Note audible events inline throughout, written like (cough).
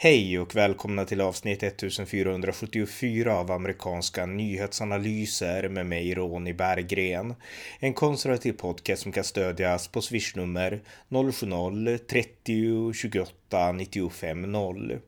Hej och välkomna till avsnitt 1474 av amerikanska nyhetsanalyser med mig Ronny Berggren. En konservativ podcast som kan stödjas på swishnummer 070-30 28 95 0.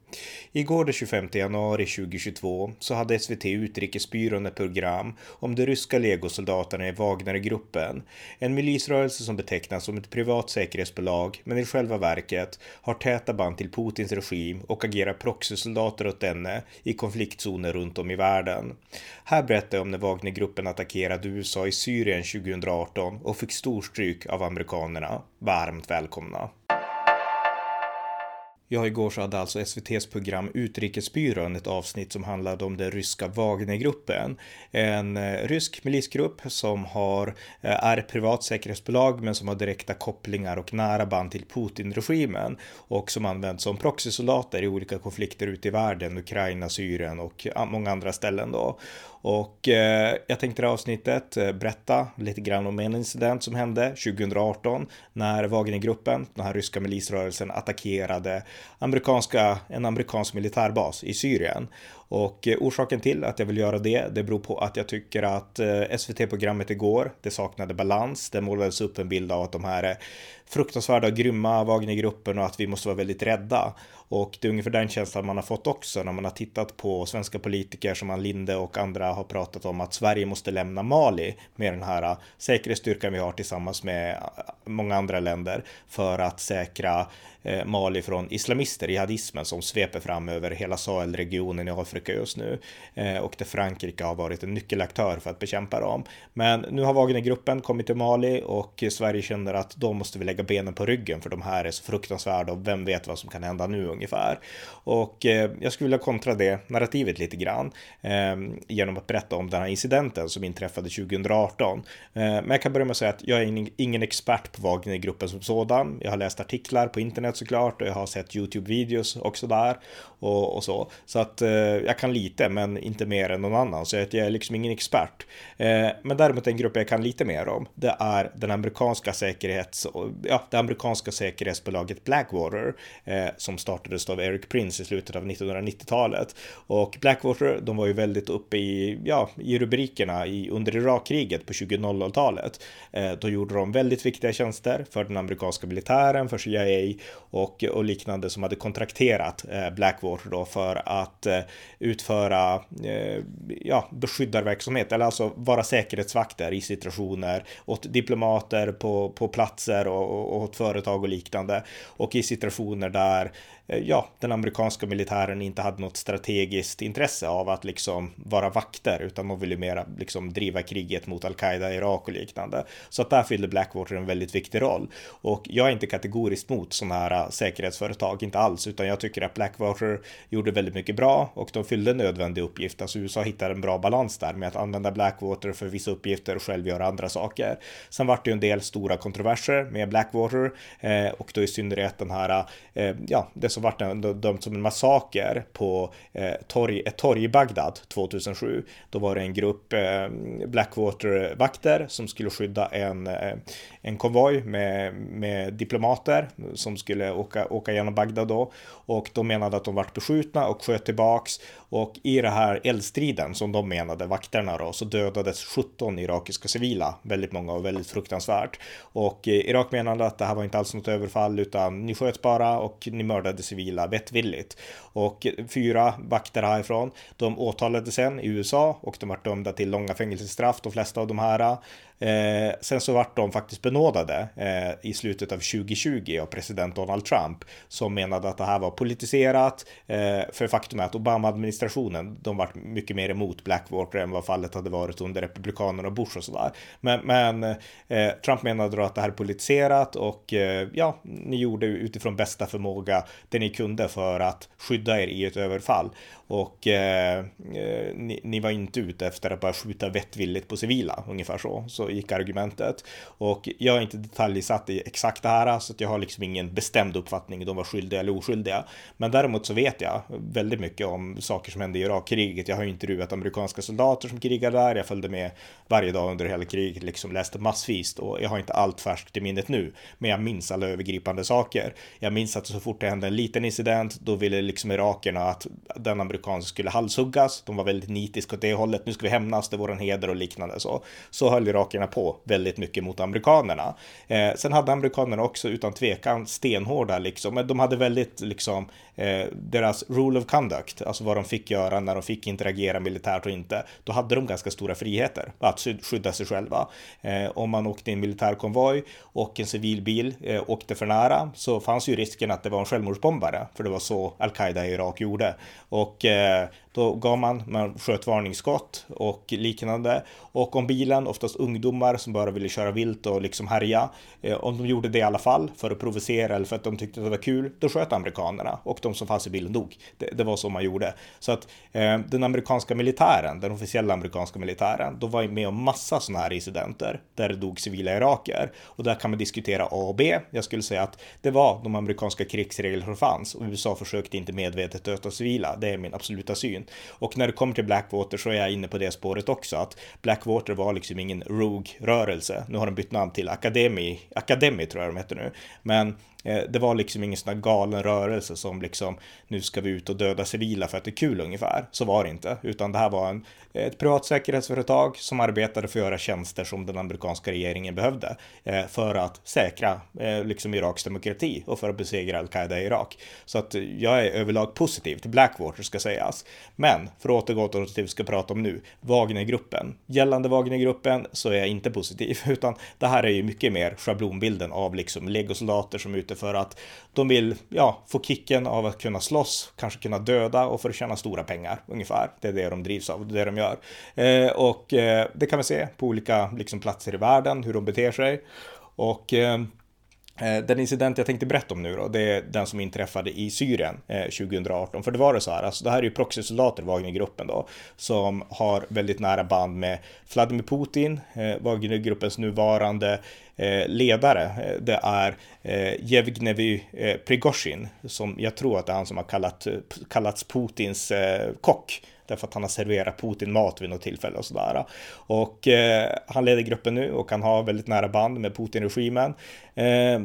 Igår den 25 januari 2022 så hade SVT Utrikesbyrån ett program om de ryska legosoldaterna i Wagnergruppen. En milisrörelse som betecknas som ett privat säkerhetsbolag men i själva verket har täta band till Putins regim och agerar proxysoldater åt denne i konfliktzoner runt om i världen. Här berättar jag om när Wagnergruppen attackerade USA i Syrien 2018 och fick storstryk av amerikanerna. Varmt välkomna! Ja, igår så hade alltså SVTs program Utrikesbyrån ett avsnitt som handlade om den ryska Wagnergruppen. En eh, rysk milisgrupp som har, eh, är privat säkerhetsbolag men som har direkta kopplingar och nära band till Putin-regimen och som används som proxysoldater i olika konflikter ute i världen, Ukraina, Syrien och många andra ställen då. Och eh, jag tänkte i det här avsnittet eh, berätta lite grann om en incident som hände 2018 när Wagnergruppen, den här ryska milisrörelsen, attackerade amerikanska, en amerikansk militärbas i Syrien. Och eh, orsaken till att jag vill göra det, det beror på att jag tycker att eh, SVT-programmet igår, det saknade balans. Det målades upp en bild av att de här eh, fruktansvärda och grymma Wagnergruppen och att vi måste vara väldigt rädda. Och det är ungefär den känslan man har fått också när man har tittat på svenska politiker som Ann Linde och andra har pratat om att Sverige måste lämna Mali med den här äh, säkerhetsstyrkan vi har tillsammans med äh, många andra länder för att säkra äh, Mali från islamister, jihadismen som sveper fram över hela Sahelregionen i Afrika just nu och där Frankrike har varit en nyckelaktör för att bekämpa dem. Men nu har Wagnergruppen kommit till Mali och Sverige känner att då måste vi lägga benen på ryggen för de här är så fruktansvärda och vem vet vad som kan hända nu ungefär. Och eh, jag skulle vilja kontra det narrativet lite grann eh, genom att berätta om den här incidenten som inträffade 2018. Eh, men jag kan börja med att säga att jag är ingen expert på Wagnergruppen som sådan. Jag har läst artiklar på internet såklart och jag har sett YouTube-videos också där och, och, så. Så att eh, jag kan lite, men inte mer än någon annan. Så att jag är liksom ingen expert. Eh, men däremot en grupp jag kan lite mer om, det är den amerikanska säkerhets, ja, det amerikanska säkerhetsbolaget Blackwater eh, som startades av Eric Prince i slutet av 1990-talet. Och Blackwater, de var ju väldigt uppe i, ja, i rubrikerna i, under Irakkriget på 2000-talet. Eh, då gjorde de väldigt viktiga tjänster för den amerikanska militären, för CIA och, och liknande som hade kontrakterat eh, Blackwater då för att eh, utföra eh, ja, beskyddarverksamhet eller alltså vara säkerhetsvakter i situationer åt diplomater på, på platser och, och åt företag och liknande och i situationer där eh, ja, den amerikanska militären inte hade något strategiskt intresse av att liksom vara vakter, utan de ville mera liksom driva kriget mot al-Qaida i Irak och liknande. Så att där fyllde Blackwater en väldigt viktig roll. Och jag är inte kategoriskt mot sådana här eh, säkerhetsföretag, inte alls, utan jag tycker att Blackwater gjorde väldigt mycket bra och de fyllde en nödvändig uppgift. Alltså USA hittade en bra balans där med att använda Blackwater för vissa uppgifter och själv göra andra saker. Sen vart det ju en del stora kontroverser med Blackwater eh, och då i synnerhet den här, eh, ja, det som vart dömt som en massaker på eh, torg, ett torg i Bagdad 2007. Då var det en grupp eh, Blackwater-vakter som skulle skydda en, eh, en konvoj med, med diplomater som skulle åka, åka genom Bagdad då. Och de menade att de vart beskjutna och sköt tillbaks. Och i det här eldstriden som de menade, vakterna då, så dödades 17 irakiska civila. Väldigt många och väldigt fruktansvärt. Och eh, Irak erkännande att det här var inte alls något överfall utan ni sköt bara och ni mördade civila vettvilligt. Och fyra vakter härifrån, de åtalades sen i USA och de var dömda till långa fängelsestraff, de flesta av de här. Eh, sen så vart de faktiskt benådade eh, i slutet av 2020 av president Donald Trump som menade att det här var politiserat. Eh, för faktum är att Obama-administrationen, de vart mycket mer emot Blackwater än vad fallet hade varit under republikanerna och Bush och sådär. Men, men eh, Trump menade då att det här är politiserat och eh, ja, ni gjorde utifrån bästa förmåga det ni kunde för att skydda er i ett överfall. Och eh, eh, ni, ni, var inte ute efter att bara skjuta vettvilligt på civila, ungefär så. Så gick argumentet. Och jag är inte detaljsatt i exakt det här, så att jag har liksom ingen bestämd uppfattning de var skyldiga eller oskyldiga. Men däremot så vet jag väldigt mycket om saker som hände i Irakkriget. Jag har ju intervjuat amerikanska soldater som krigade där. Jag följde med varje dag under hela kriget, liksom läste massvis och jag har inte allt färskt i minnet nu, men jag minns alla övergripande saker. Jag minns att så fort det hände en liten incident, då ville liksom irakerna att den amerikanska skulle halshuggas. De var väldigt nitiska åt det hållet. Nu ska vi hämnas, det är våran heder och liknande så. Så höll irakierna på väldigt mycket mot amerikanerna. Eh, sen hade amerikanerna också utan tvekan stenhårda liksom, men de hade väldigt liksom eh, deras rule of conduct, alltså vad de fick göra när de fick interagera militärt och inte. Då hade de ganska stora friheter att skydda sig själva. Eh, om man åkte i en militärkonvoj och en civilbil eh, åkte för nära så fanns ju risken att det var en självmordsbombare, för det var så al-Qaida i Irak gjorde. Och eh, då gav man, man sköt varningsskott och liknande. Och om bilen, oftast ungdomar som bara ville köra vilt och liksom härja, eh, om de gjorde det i alla fall för att provocera eller för att de tyckte det var kul, då sköt amerikanerna och de som fanns i bilen dog. Det, det var så man gjorde. Så att eh, den amerikanska militären, den officiella amerikanska militären, då var med om massa sådana här incidenter där det dog civila iraker. Och där kan man diskutera A och B. Jag skulle säga att det var de amerikanska krigsregler som fanns och USA försökte inte medvetet döda civila. Det är min absoluta syn syn. Och när det kommer till Blackwater så är jag inne på det spåret också, att Blackwater var liksom ingen Rogue-rörelse. Nu har de bytt namn till Academy, Academy tror jag de heter nu. Men Eh, det var liksom ingen sån här galen rörelse som liksom nu ska vi ut och döda civila för att det är kul ungefär. Så var det inte, utan det här var en, ett privat säkerhetsföretag som arbetade för att göra tjänster som den amerikanska regeringen behövde eh, för att säkra eh, liksom Iraks demokrati och för att besegra al-Qaida i Irak. Så att jag är överlag positiv till Blackwater ska sägas. Men för att återgå till det vi ska prata om nu, Wagnergruppen. Gällande Wagnergruppen så är jag inte positiv, (laughs) utan det här är ju mycket mer schablonbilden av liksom legosoldater som ut ute för att de vill ja, få kicken av att kunna slåss, kanske kunna döda och för att tjäna stora pengar ungefär. Det är det de drivs av, det är det de gör. Eh, och eh, det kan vi se på olika liksom, platser i världen, hur de beter sig. Och eh, eh den incident jag tänkte berätta om nu då, det är den som inträffade i Syrien eh, 2018. För det var det så här, alltså det här är ju proxysoldater, Wagnergruppen då, som har väldigt nära band med Vladimir Putin, eh, Wagnergruppens nuvarande eh, Eh, ledare. Eh, det är eh, eh, Prigozjin, som jag tror att det är han som har kallat, kallats Putins kock därför att han har serverat Putin mat vid något tillfälle och sådär. Och eh, han leder gruppen nu och han har väldigt nära band med Putin-regimen. Eh,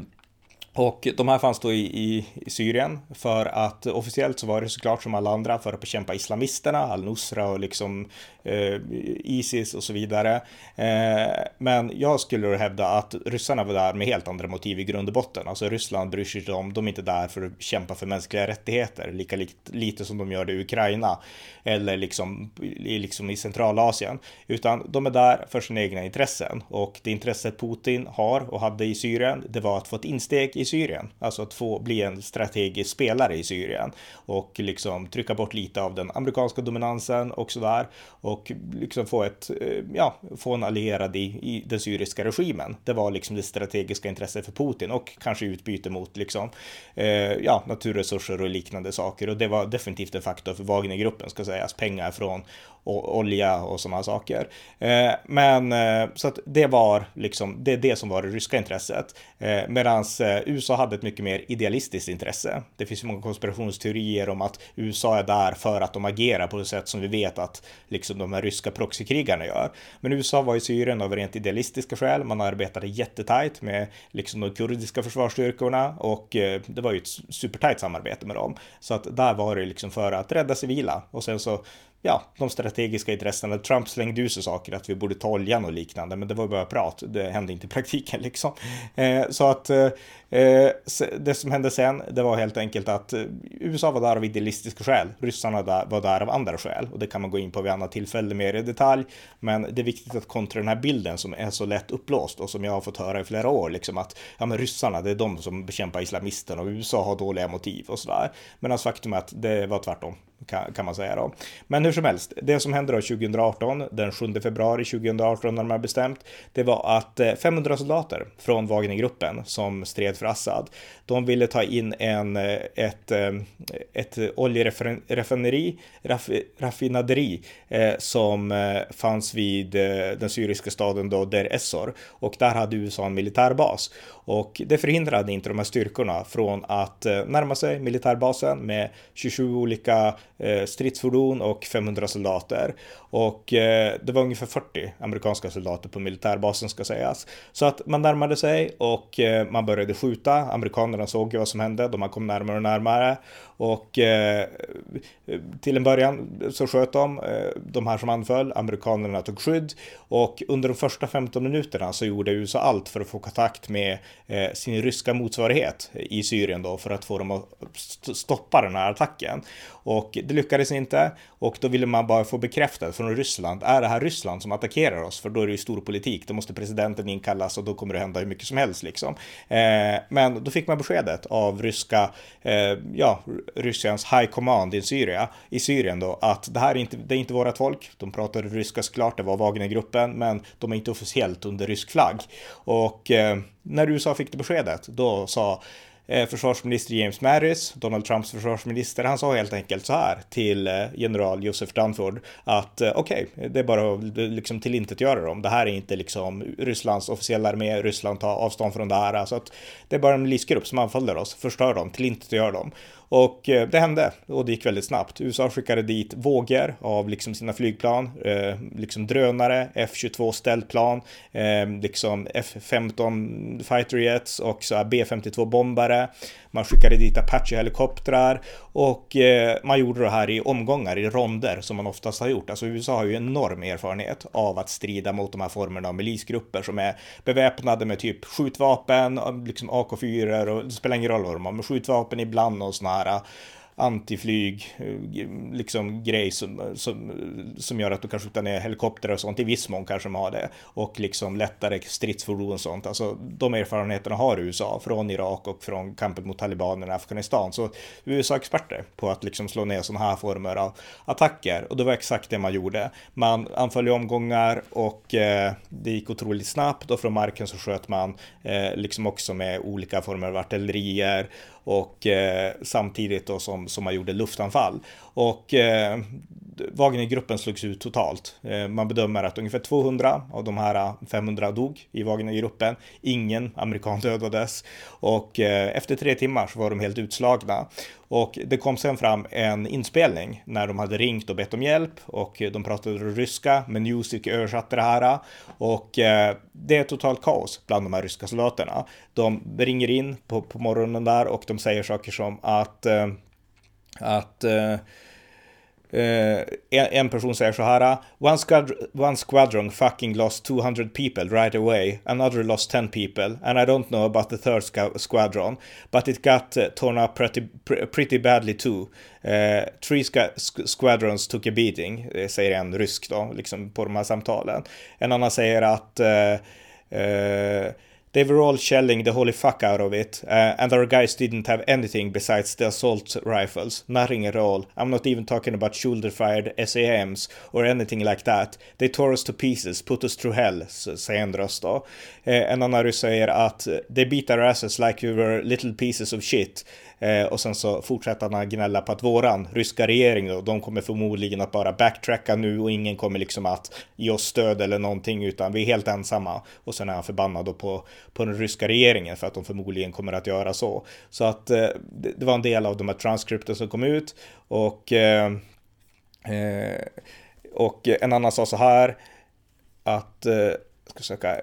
och de här fanns då i, i, i, Syrien för att officiellt så var det såklart som alla andra för att bekämpa islamisterna, al-Nusra och liksom eh, Isis och så vidare. Eh, men jag skulle hävda att ryssarna var där med helt andra motiv i grund och botten. Alltså Ryssland bryr sig inte om, de är inte där för att kämpa för mänskliga rättigheter, lika li lite som de gör det i Ukraina eller liksom, i, liksom i Centralasien, utan de är där för sina egna intressen och det intresset Putin har och hade i Syrien, det var att få ett insteg i Syrien, alltså att få bli en strategisk spelare i Syrien och liksom trycka bort lite av den amerikanska dominansen och så där och liksom få ett, eh, ja, få en allierad i, i den syriska regimen. Det var liksom det strategiska intresset för Putin och kanske utbyte mot liksom, eh, ja, naturresurser och liknande saker och det var definitivt en faktor för Wagnergruppen ska sägas, pengar från och olja och sådana saker. Eh, men eh, så att det var liksom, det är det som var det ryska intresset. Eh, Medan eh, USA hade ett mycket mer idealistiskt intresse. Det finns ju många konspirationsteorier om att USA är där för att de agerar på det sätt som vi vet att liksom de här ryska proxykrigarna gör. Men USA var i Syrien av rent idealistiska skäl. Man arbetade jättetajt med liksom de kurdiska försvarsstyrkorna och eh, det var ju ett supertajt samarbete med dem. Så att där var det liksom för att rädda civila och sen så ja, de strategiska intressena. Trump slängde ur sig saker att vi borde ta oljan och liknande, men det var bara prat. Det hände inte i praktiken liksom. Eh, så att eh, eh det som hände sen, det var helt enkelt att eh, USA var där av idealistiska skäl. Ryssarna var där av andra skäl och det kan man gå in på vid annat tillfälle mer i detalj. Men det är viktigt att kontra den här bilden som är så lätt uppblåst och som jag har fått höra i flera år, liksom att ja, men ryssarna, det är de som bekämpar islamisterna och USA har dåliga motiv och sådär. Men faktum är att det var tvärtom kan, kan, man säga då. Men hur som helst, det som hände då 2018, den 7 februari 2018 när de har bestämt, det var att eh, 500 soldater från Wagnergruppen som stred för Assad, de ville ta in en, eh, ett, eh, ett oljeraffinaderi raffinaderi, eh, som fanns vid den syriska staden då Der Essor och där hade USA en militärbas och det förhindrade inte de här styrkorna från att närma sig militärbasen med 27 olika Eh, stridsfordon och 500 soldater. Och eh, det var ungefär 40 amerikanska soldater på militärbasen ska sägas. Så att man närmade sig och eh, man började skjuta. Amerikanerna såg ju vad som hände, de kom närmare och närmare. Och till en början så sköt de, de här som anföll, amerikanerna tog skydd. Och under de första 15 minuterna så gjorde USA allt för att få kontakt med sin ryska motsvarighet i Syrien då för att få dem att stoppa den här attacken. Och det lyckades inte och då ville man bara få bekräftat från Ryssland. Är det här Ryssland som attackerar oss? För då är det ju stor politik. Då måste presidenten inkallas och då kommer det hända hur mycket som helst liksom. Eh, men då fick man beskedet av ryska, eh, ja, Rysslands high command i Syrien, i Syrien då att det här är inte, det är inte vårat folk. De pratar ryska såklart, det var Wagnergruppen, men de är inte officiellt under rysk flagg. Och eh, när USA fick det beskedet, då sa Eh, försvarsminister James Mattis, Donald Trumps försvarsminister, han sa helt enkelt så här till eh, general Joseph Dunford att eh, okej, okay, det är bara att liksom tillintetgöra dem. Det här är inte liksom Rysslands officiella armé, Ryssland tar avstånd från det här, Alltså att det är bara en milisgrupp som anfaller oss, förstör dem, tillintetgör dem. Och det hände och det gick väldigt snabbt. USA skickade dit vågor av liksom sina flygplan, eh, liksom drönare, F-22 ställplan, eh, liksom F-15 fighter jets och B-52 bombare. Man skickade dit Apache-helikoptrar och eh, man gjorde det här i omgångar, i ronder som man oftast har gjort. Alltså USA har ju enorm erfarenhet av att strida mot de här formerna av milisgrupper som är beväpnade med typ skjutvapen, liksom AK4 och det spelar ingen roll vad de har, med skjutvapen ibland och sådana här antiflyg, eh, liksom grej som, som, som gör att du kan skjuta ner helikoptrar och sånt. I viss mån kanske de har det. Och liksom lättare stridsfordon och sånt. Alltså de erfarenheterna har USA från Irak och från kampen mot talibanerna i Afghanistan. Så USA är experter på att liksom slå ner sådana här former av attacker. Och det var exakt det man gjorde. Man anföll i omgångar och eh, det gick otroligt snabbt och från marken så sköt man eh, liksom också med olika former av artillerier och eh, samtidigt då som, som man gjorde luftanfall. Och eh, Wagnergruppen slogs ut totalt. Eh, man bedömer att ungefär 200 av de här eh, 500 dog i Wagnergruppen. Ingen amerikan (laughs) dödades och eh, efter tre timmar så var de helt utslagna. Och det kom sen fram en inspelning när de hade ringt och bett om hjälp och de pratade ryska, men Newsweek översatte det här och det är totalt kaos bland de här ryska soldaterna. De ringer in på, på morgonen där och de säger saker som att att Uh, Eh, en person säger så här. Ah, one, squad one squadron fucking lost 200 people right away. Another lost 10 people. And I don't know about the third squadron. But it got eh, torn up pretty, pretty badly too. Uh, three squadrons took a beating, säger en rysk då, liksom på de här samtalen. En annan säger att They were all shelling the holy fuck out of it, uh, and our guys didn't have anything besides the assault rifles. Nothing at all. I'm not even talking about shoulder fired SAMs or anything like that. They tore us to pieces, put us through hell, säger en röst då. Uh, en annan ryss säger att eh, they beat our asses like we were little pieces of shit. Eh, och sen så fortsätter han gnälla på att våran ryska regering då, de kommer förmodligen att bara backtracka nu och ingen kommer liksom att ge oss stöd eller någonting utan vi är helt ensamma. Och sen är han förbannad då på, på den ryska regeringen för att de förmodligen kommer att göra så. Så att eh, det, det, var en del av de här transkripten som kom ut och eh, eh och en annan sa så här att, eh, ska söka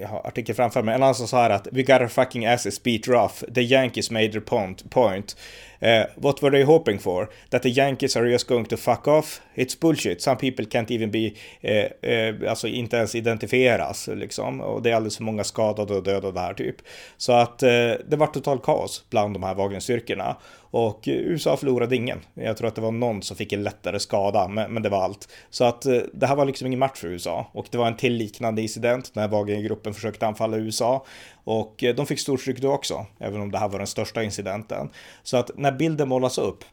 jag har artikeln framför mig, en annan som sa här att We got our fucking asses beat rough, the Yankees made their point. point. Uh, what were they hoping for? That the Yankees are just going to fuck off? It's bullshit. Some people can't even be, uh, uh, alltså inte ens identifieras liksom. Och det är alldeles för många skadade och döda här typ. Så att det var totalt kaos bland de här Wagnerstyrkorna. Och USA förlorade ingen. Jag tror att det var någon som fick en lättare skada, men, men det var allt. Så att eh, det här var liksom ingen match för USA. Och det var en till liknande incident när Wagnergruppen försökte anfalla USA. Och eh, de fick stort tryck då också, även om det här var den största incidenten. Så att när bilden målas upp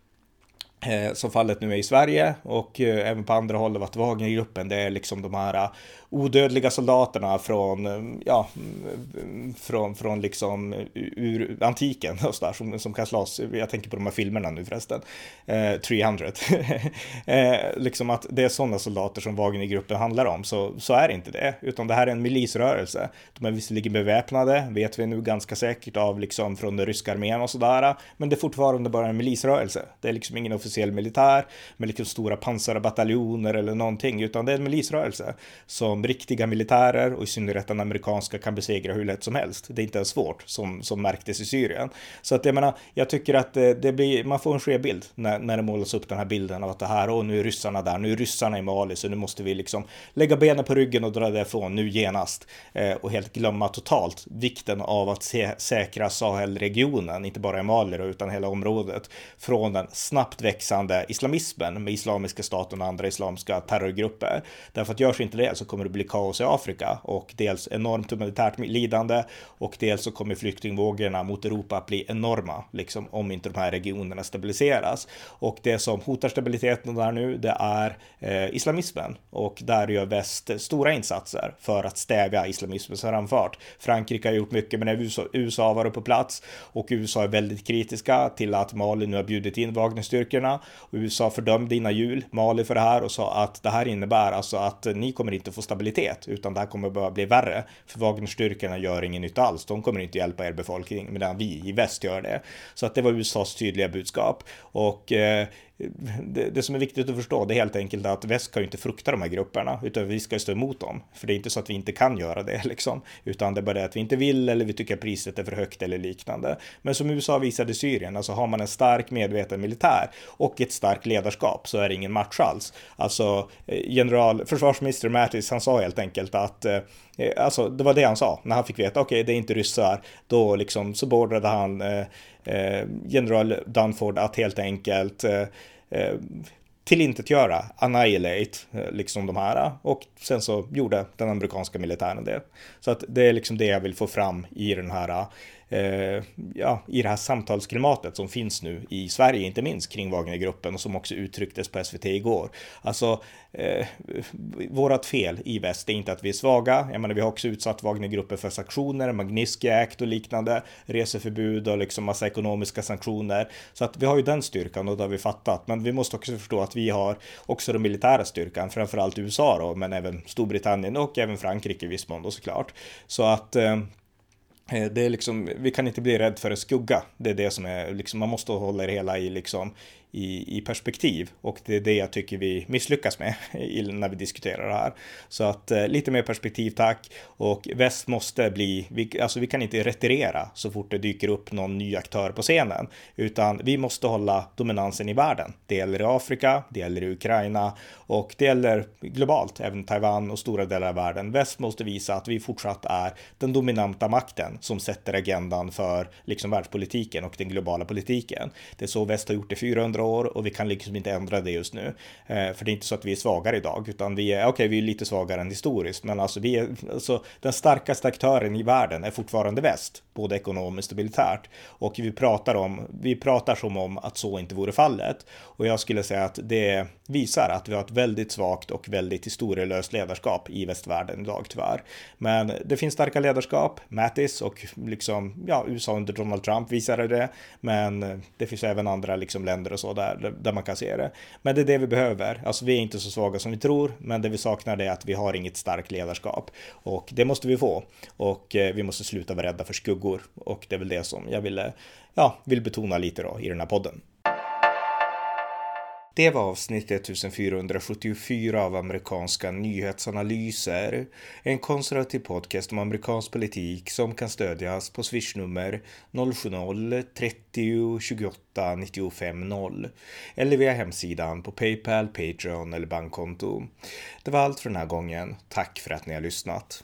eh, som fallet nu är i Sverige och även på andra håll av att Wagnergruppen, det är liksom de här odödliga soldaterna från, ja, från, från liksom ur antiken och så där, som, som kan slåss. Jag tänker på de här filmerna nu förresten. Eh, 300. (laughs) eh, liksom att det är sådana soldater som Wagnergruppen handlar om, så, så är det inte det, utan det här är en milisrörelse. De är visserligen beväpnade, vet vi nu ganska säkert av liksom från den ryska armén och sådär, men det är fortfarande bara en milisrörelse. Det är liksom ingen officiell officiell militär med liksom stora pansarbataljoner eller någonting, utan det är en milisrörelse som riktiga militärer och i synnerhet den amerikanska kan besegra hur lätt som helst. Det är inte ens svårt som, som märktes i Syrien. Så att jag menar, jag tycker att det, det blir, man får en skev bild när, när det målas upp den här bilden av att det här, och nu är ryssarna där, nu är ryssarna i Mali, så nu måste vi liksom lägga benen på ryggen och dra därifrån nu genast eh, och helt glömma totalt vikten av att se, säkra Sahelregionen, inte bara i Mali utan hela området från den snabbt växande islamismen med Islamiska staten och andra islamiska terrorgrupper. Därför att görs inte det så kommer det bli kaos i Afrika och dels enormt humanitärt lidande och dels så kommer flyktingvågorna mot Europa att bli enorma, liksom om inte de här regionerna stabiliseras. Och det som hotar stabiliteten där nu, det är eh, islamismen och där gör väst stora insatser för att stävja islamismens framfart. Frankrike har gjort mycket, men USA, USA var på plats och USA är väldigt kritiska till att Mali nu har bjudit in Wagnerstyrkorna och USA fördömde innan jul Mali för det här och sa att det här innebär alltså att ni kommer inte få stabilitet stabilitet utan det här kommer bara bli värre. För Wagnerstyrkorna gör ingen nytta alls. De kommer inte hjälpa er befolkning medan vi i väst gör det. Så att det var USAs tydliga budskap och eh, det, det, som är viktigt att förstå det är helt enkelt att väst kan ju inte frukta de här grupperna utan vi ska stå emot dem. För det är inte så att vi inte kan göra det (laughs) liksom, utan det är bara det att vi inte vill eller vi tycker att priset är för högt eller liknande. Men som USA visade i Syrien, alltså har man en stark medveten militär och ett starkt ledarskap så är det ingen match alls. Alltså eh, general, försvarsminister Mattis, han sa helt enkelt att eh, Eh, alltså det var det han sa när han fick veta, okej okay, det är inte ryssar, då liksom så beordrade han eh, eh, general Dunford att helt enkelt eh, eh tillintetgöra, annihilate, eh, liksom de här. Och sen så gjorde den amerikanska militären det. Så att det är liksom det jag vill få fram i den här eh, ja, i det här samtalsklimatet som finns nu i Sverige, inte minst kring Wagnergruppen och som också uttrycktes på SVT igår. Alltså, eh, vårat fel i väst är inte att vi är svaga. Jag menar, vi har också utsatt Wagnergruppen för sanktioner, Magnitsky Act och liknande, reseförbud och liksom massa ekonomiska sanktioner. Så att vi har ju den styrkan och det har vi fattat. Men vi måste också förstå att vi har också den militära styrkan, framförallt USA då, men även Storbritannien och även Frankrike i viss mån då såklart. Så att eh, Eh, det är liksom, vi kan inte bli rädd för en skugga. Det är det som är, liksom, man måste hålla det hela i, liksom, i, i perspektiv och det är det jag tycker vi misslyckas med när vi diskuterar det här. Så att eh, lite mer perspektiv tack och väst måste bli, vi, alltså vi kan inte retirera så fort det dyker upp någon ny aktör på scenen, utan vi måste hålla dominansen i världen. Det gäller i Afrika, det gäller i Ukraina och det gäller globalt, även Taiwan och stora delar av världen. Väst måste visa att vi fortsatt är den dominanta makten som sätter agendan för liksom världspolitiken och den globala politiken. Det är så väst har gjort i 400 år och vi kan liksom inte ändra det just nu. Eh, för det är inte så att vi är svagare idag, utan vi är, okej, okay, vi är lite svagare än historiskt, men alltså vi är, alltså den starkaste aktören i världen är fortfarande väst, både ekonomiskt och militärt. Och vi pratar om, vi pratar som om att så inte vore fallet. Och jag skulle säga att det visar att vi har ett väldigt svagt och väldigt historielöst ledarskap i västvärlden idag tyvärr. Men det finns starka ledarskap, Mattis och liksom, ja, USA under Donald Trump visade det, men det finns även andra liksom länder och så där, där man kan se det. Men det är det vi behöver. Alltså vi är inte så svaga som vi tror, men det vi saknar är att vi har inget starkt ledarskap och det måste vi få och eh, vi måste sluta vara rädda för skuggor och det är väl det som jag ville, ja, vill betona lite då i den här podden. Det var avsnitt 1474 av amerikanska nyhetsanalyser. En konservativ podcast om amerikansk politik som kan stödjas på swishnummer 070-30 28 95 0 eller via hemsidan på Paypal, Patreon eller bankkonto. Det var allt för den här gången. Tack för att ni har lyssnat.